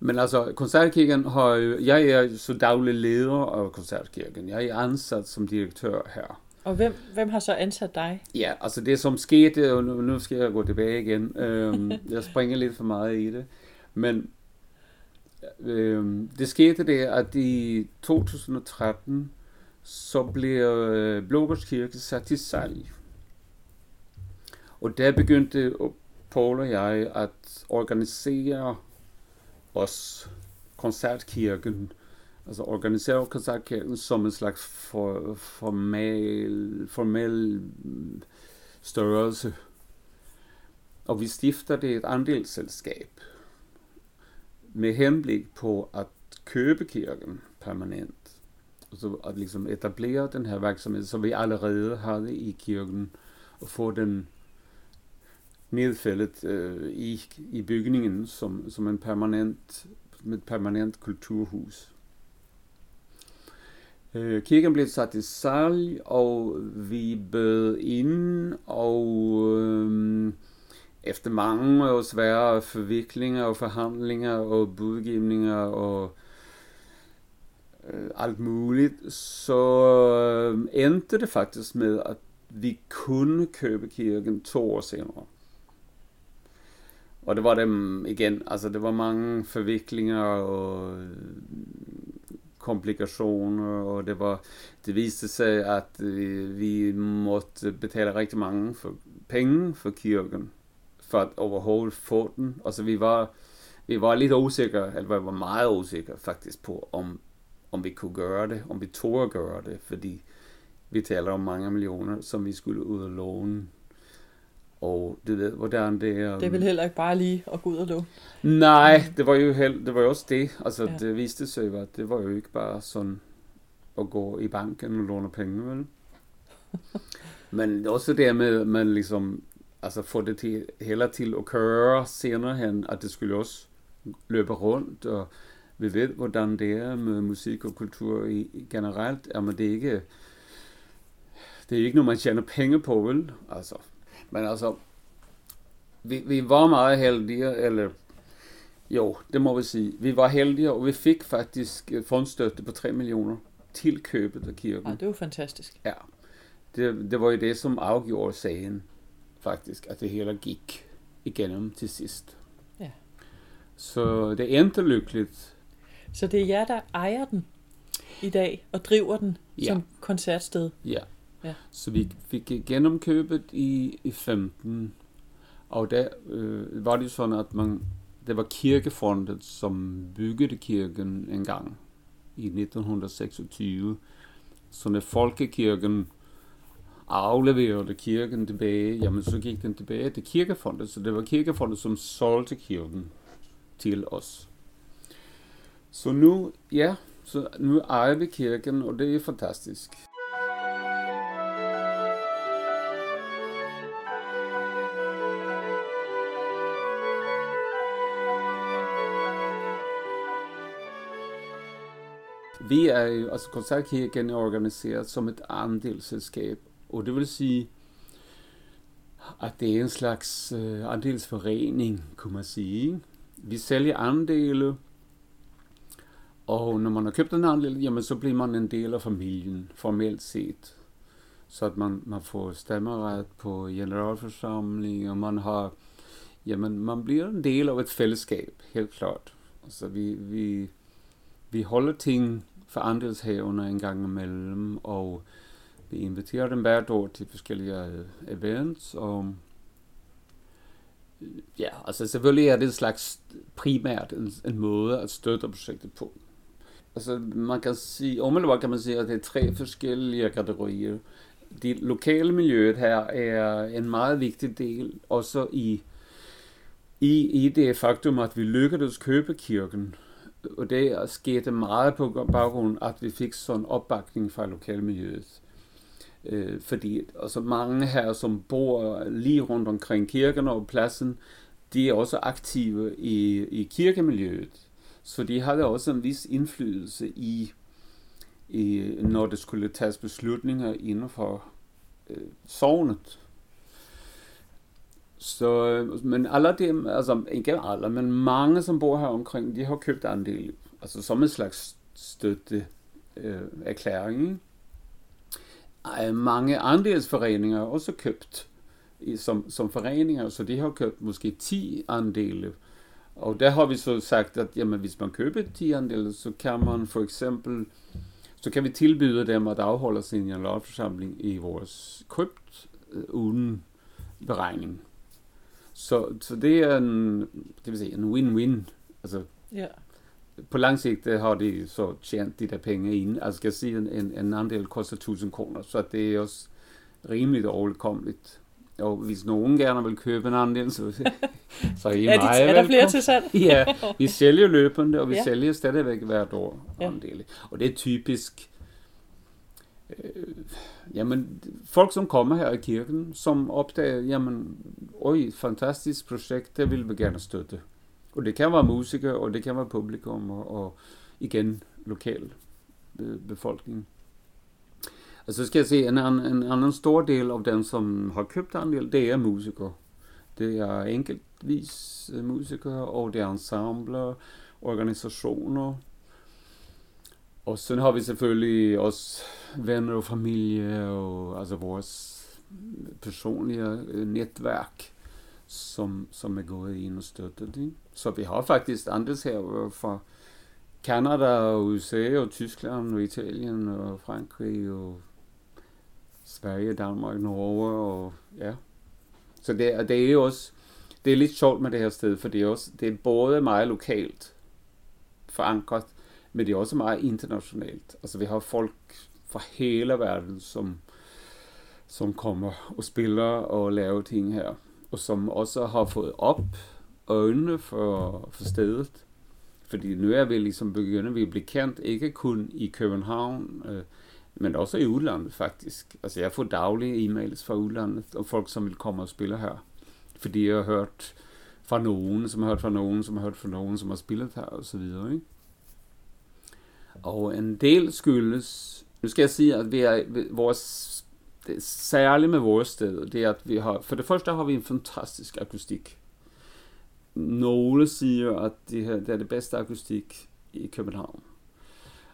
Men altså, koncertkirken har jo, jeg er så daglig leder af koncertkirken. Jeg er ansat som direktør her. Og hvem, hvem har så ansat dig? Ja, altså det som skete, og nu, nu skal jeg gå tilbage igen. Øhm, jeg springer lidt for meget i det. Men øhm, det skete det, at i 2013, så blev øh, Blågårds Kirke sat til salg. Og der begyndte Paul og jeg at organisere os, koncertkirken, altså organisere koncertkirken som en slags for, formel, formel størrelse. Og vi stiftede et andelsselskab med henblik på at købe kirken permanent. Så at ligesom etablere den her virksomhed, som vi allerede havde i kirken, og få den nedfældet øh, i, i bygningen som, som en permanent, med permanent kulturhus. Øh, kirken blev sat i salg, og vi bød ind, og øh, efter mange og svære forviklinger og forhandlinger og budgivninger og øh, alt muligt, så øh, endte det faktisk med, at vi kunne købe kirken to år senere. Og det var dem igen, altså det var mange forviklinger og øh, komplikationer, og det var, det viste sig, at øh, vi måtte betale rigtig mange for penge for kirken, for at overhovedet få den. Altså vi var, vi var lidt usikre, eller vi var meget usikre faktisk på, om, om vi kunne gøre det, om vi tog at gøre det, fordi vi taler om mange millioner, som vi skulle ud og det ved, hvordan det er. Det er vel heller ikke bare lige at gå ud og låne? Nej, det var jo, held, det var jo også det. Altså, ja. det viste sig at det var jo ikke bare sådan at gå i banken og låne penge, vel? Men også det med, at man ligesom, altså få det til, heller til at køre senere hen, at det skulle også løbe rundt, og vi ved, hvordan det er med musik og kultur i, generelt, er man det ikke, det er ikke noget, man tjener penge på, vel? Altså, men altså, vi, vi var meget heldige, eller jo, det må vi sige. Vi var heldige, og vi fik faktisk fondstøtte på 3 millioner til købet af kirken. Ja, det var fantastisk. Ja, det, det var jo det, som afgjorde sagen, faktisk, at det hele gik igennem til sidst. Ja. Så det endte lykkeligt. Så det er jer, der ejer den i dag, og driver den ja. som koncertsted? Ja. Ja. Så vi fik gennemkøbet i, i 15, og der øh, var det sådan, at man, det var kirkefondet, som byggede kirken en gang i 1926. Så når folkekirken afleverede kirken tilbage, jamen så gik den tilbage til kirkefondet. Så det var kirkefondet, som solgte kirken til os. Så nu, ja, så nu ejer vi kirken, og det er fantastisk. Vi er jo, altså koncertkirken er organiseret som et andelsselskab, og det vil sige, at det er en slags uh, andelsforening, kunne man sige. Vi sælger andele, og når man har købt en andel, jamen så bliver man en del af familien, formelt set. Så at man, man får stemmeret på generalforsamling, og man har, jamen man bliver en del af et fællesskab, helt klart. Altså vi, vi, vi holder ting for andelshaverne en gang imellem, og vi inviterer dem hvert år til forskellige øh, events, og øh, ja, altså selvfølgelig er det en slags primært en, en måde at støtte projektet på. Altså man kan sige, umiddelbart kan man sige, at det er tre forskellige kategorier. Det lokale miljøet her er en meget vigtig del, også i, i, i det faktum, at vi lykkedes købe kirken. Og det skete meget på baggrund, at vi fik sådan opbakning fra lokalmiljøet. Øh, fordi altså mange her, som bor lige rundt omkring kirken og pladsen, de er også aktive i, i kirkemiljøet. Så de havde også en vis indflydelse i, i når det skulle tages beslutninger inden for øh, sovnet. Så, men alle dem, altså ikke alle, men mange, som bor her omkring, de har købt andel, altså som en slags støtte øh, erklæring. Mange andelsforeninger har også købt som, som foreninger, så de har købt måske 10 andele. Og der har vi så sagt, at jamen, hvis man køber 10 andele, så kan man for eksempel, så kan vi tilbyde dem at afholde sin generalforsamling i vores krypt øh, uden beregning. Så, så det er en, det vil sige, en win-win. Altså, ja. På lang sigt har de så tjent de der penge ind. Altså skal sige, en, en, en andel koster 1000 kroner, så det er også rimeligt overkommeligt. Og hvis nogen gerne vil købe en andel, så, så er I er, de, er der flere til salg? ja, vi sælger løbende, og vi ja. sælger stadigvæk hvert år ja. andele. Og det er typisk, øh, jamen, folk som kommer her i kirken, som opdager, jamen, oj, fantastisk projekt, det vil vi gerne støtte. Og det kan være musikere, og det kan være publikum, og, og igen, lokal befolkning. Og så skal jeg se, en, en, en anden stor del af den, som har købt andel, det er musikere. Det er enkeltvis musikere, og det er ensembler, organisationer. Och sen har vi selvfølgelig også venner og familie, og altså vores personlige øh, netværk, som, som er gået ind og støttet det. Så vi har faktisk här øh, fra Kanada og USA og Tyskland og Italien og Frankrig og Sverige, Danmark, Norge og ja. Så det, det er jo også, det er lidt sjovt med det her sted, for det er, også, det er både meget lokalt forankret, men det er også meget internationalt. Altså vi har folk fra hele verden, som, som kommer og spiller og laver ting her, og som også har fået op øjnene for, for stedet. Fordi nu er vi ligesom begynder vi at blive kendt, ikke kun i København, øh, men også i udlandet faktisk. Altså jeg får daglige e-mails fra udlandet, og folk som vil komme og spille her. Fordi jeg har hørt fra nogen, som har hørt fra nogen, som har hørt fra nogen, som har spillet her, og så videre. Ikke? Og en del skyldes, nu skal jeg sige, at vi er, vores, det særligt med vores sted, det er, at vi har, for det første har vi en fantastisk akustik. Nogle siger, at det, her, det er det bedste akustik i København.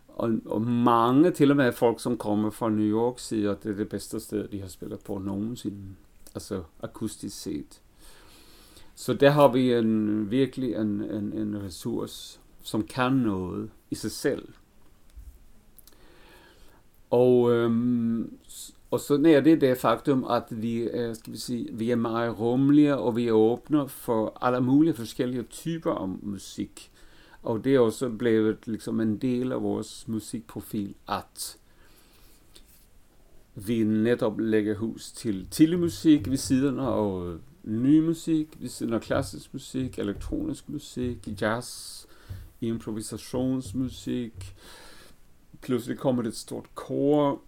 Og, og mange, til og med folk, som kommer fra New York, siger, at det er det bedste sted, de har spillet på nogensinde. Altså akustisk set. Så der har vi en, virkelig en, en, en ressource, som kan noget i sig selv. Og, øhm, og så er det det faktum, at vi øh, skal vi sige, vi er meget rummelige, og vi er åbne for alle mulige forskellige typer af musik. Og det er også blevet liksom en del af vores musikprofil, at vi netop lægger hus til tidlig musik ved siden af ny musik, ved siden af klassisk musik, elektronisk musik, jazz, improvisationsmusik. Pludselig kommer det et stort kor.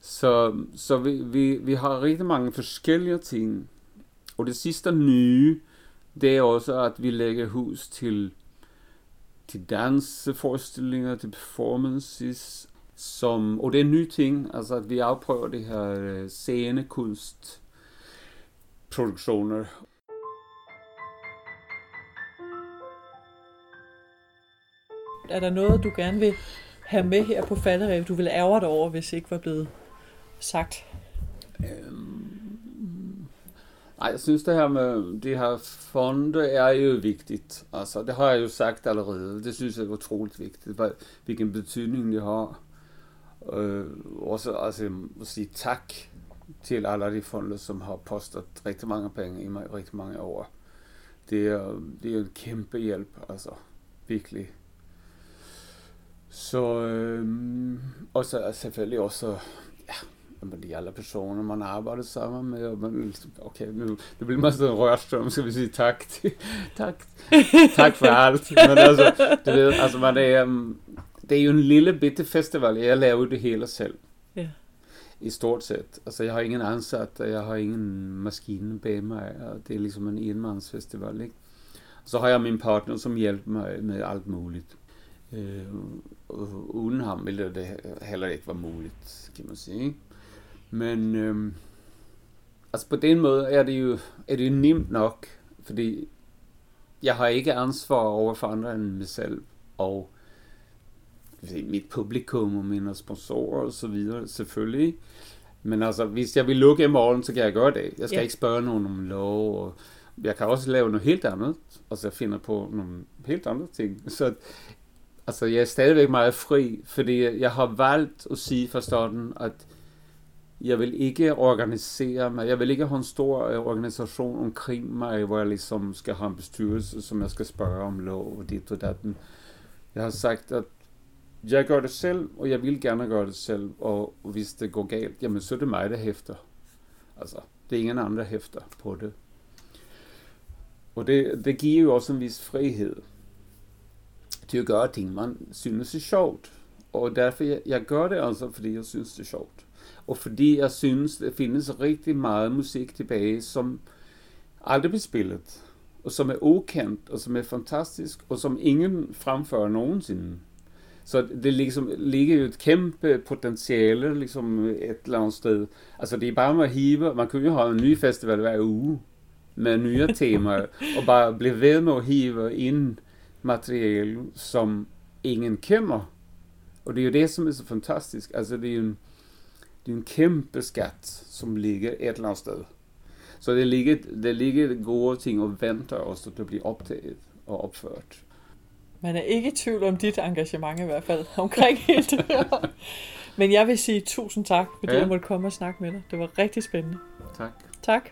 Så, så vi, vi, vi har rigtig mange forskellige ting. Og det sidste nye, det er også, at vi lægger hus til til danseforestillinger, til performances, som, og det er nye ting, altså at vi afprøver det her øh, scenekunst produktioner. Er der noget, du gerne vil have med her på falderev, du ville ærge dig over, hvis ikke var blevet sagt? Øhm, Nej, jeg synes det her med de her fonde er jo vigtigt. Altså, det har jeg jo sagt allerede. Det synes jeg er utroligt vigtigt, hvilken betydning det har. Øh, også altså, at sige tak til alle de fonde, som har postet rigtig mange penge i mig rigtig mange år. det er, det er en kæmpe hjælp, altså virkelig. Så, øhm, og så selvfølgelig også, ja, de alle personer, man arbejder sammen med, og man, okay, nu, nu bliver man sådan rørt, så skal vi sige tak, tak, tak for alt. Men altså, du ved, altså man er, um, det er jo en lille bitte festival, jeg laver det hele selv. Ja. I stort set. Altså jeg har ingen ansat, og jeg har ingen maskine bag mig, og det er ligesom en enmandsfestival, ikke? Så har jeg min partner, som hjælper mig med alt muligt. Øh, uden ham ville det heller ikke være muligt, kan man sige. Men øh, altså på den måde er det jo er det jo nemt nok, fordi jeg har ikke ansvar over for andre end mig selv, og mit publikum og mine sponsorer og så videre, selvfølgelig. Men altså, hvis jeg vil lukke i morgen, så kan jeg gøre det. Jeg skal ja. ikke spørge nogen om lov, og jeg kan også lave noget helt andet, og så finder på nogle helt andre ting. Så altså, jeg er stadigvæk meget fri, fordi jeg har valgt at sige fra starten, at jeg vil ikke organisere mig, jeg vil ikke have en stor øh, organisation omkring mig, hvor jeg ligesom skal have en bestyrelse, som jeg skal spørge om lov og dit og datten. Jeg har sagt, at jeg gør det selv, og jeg vil gerne gøre det selv, og hvis det går galt, jamen så er det mig, der hæfter. Altså, det er ingen andre, der hæfter på det. Og det, det giver jo også en vis frihed til at gøre ting, man synes er sjovt. Og derfor jeg, jeg gør det altså, fordi jeg synes det er sjovt. Og fordi jeg synes, der findes rigtig meget musik tilbage, som aldrig bliver spillet. Og som er ukendt, og som er fantastisk, og som ingen fremfører nogensinde. Så det liksom, ligger jo et kæmpe potentiale liksom et eller andet sted. Altså det er bare med at hive, man kunne jo have en ny festival hver uge med nye temaer, og bare blive ved med at hive ind materiale, som ingen kender. Og det er jo det, som er så fantastisk. Altså det er jo en, det er en kæmpe skat, som ligger et eller andet sted. Så det ligger, det ligger gode ting og venter også, at det bliver optaget og opført. Man er ikke i tvivl om dit engagement i hvert fald omkring helt det her. Men jeg vil sige tusind tak, fordi ja. jeg måtte komme og snakke med dig. Det var rigtig spændende. Tak. Tak.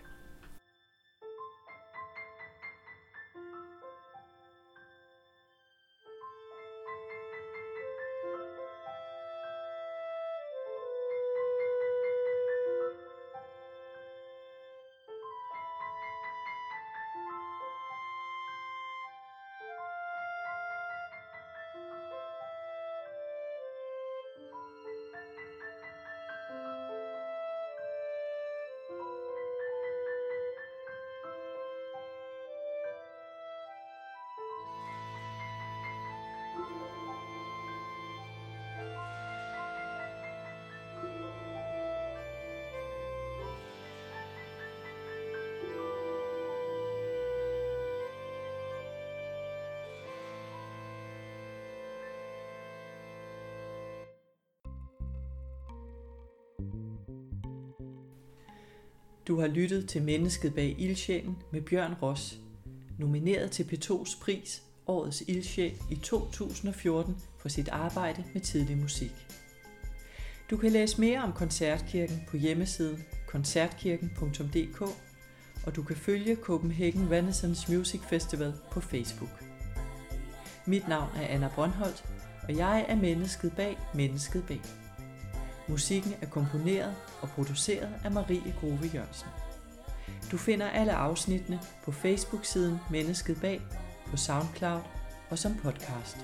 Du har lyttet til Mennesket bag ildsjælen med Bjørn Ross, nomineret til P2's pris Årets Ildsjæl i 2014 for sit arbejde med tidlig musik. Du kan læse mere om Koncertkirken på hjemmesiden koncertkirken.dk, og du kan følge Copenhagen Renaissance Music Festival på Facebook. Mit navn er Anna Brøndholt, og jeg er mennesket bag mennesket bag. Musikken er komponeret og produceret af Marie Grove Jørgensen. Du finder alle afsnittene på Facebook-siden Mennesket Bag, på SoundCloud og som podcast.